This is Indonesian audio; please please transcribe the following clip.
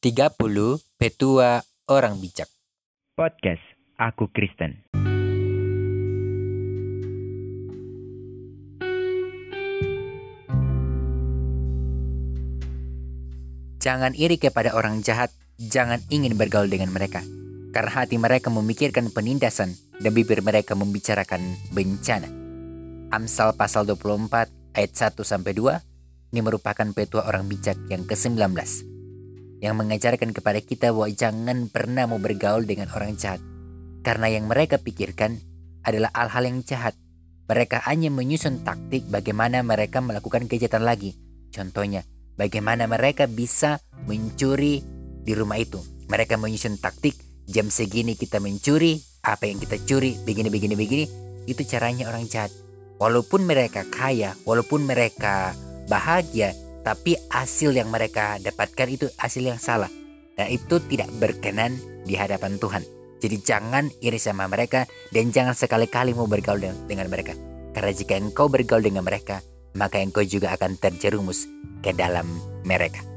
30 Petua Orang Bijak Podcast Aku Kristen. Jangan iri kepada orang jahat, jangan ingin bergaul dengan mereka. Karena hati mereka memikirkan penindasan dan bibir mereka membicarakan bencana. Amsal pasal 24 ayat 1 sampai 2 ini merupakan petua orang bijak yang ke-19 yang mengajarkan kepada kita bahwa jangan pernah mau bergaul dengan orang jahat karena yang mereka pikirkan adalah hal-hal yang jahat. Mereka hanya menyusun taktik bagaimana mereka melakukan kejahatan lagi. Contohnya, bagaimana mereka bisa mencuri di rumah itu. Mereka menyusun taktik jam segini kita mencuri, apa yang kita curi, begini begini begini. Itu caranya orang jahat. Walaupun mereka kaya, walaupun mereka bahagia, tapi hasil yang mereka dapatkan itu hasil yang salah. Dan itu tidak berkenan di hadapan Tuhan. Jadi jangan iri sama mereka dan jangan sekali-kali mau bergaul dengan, dengan mereka. Karena jika engkau bergaul dengan mereka, maka engkau juga akan terjerumus ke dalam mereka.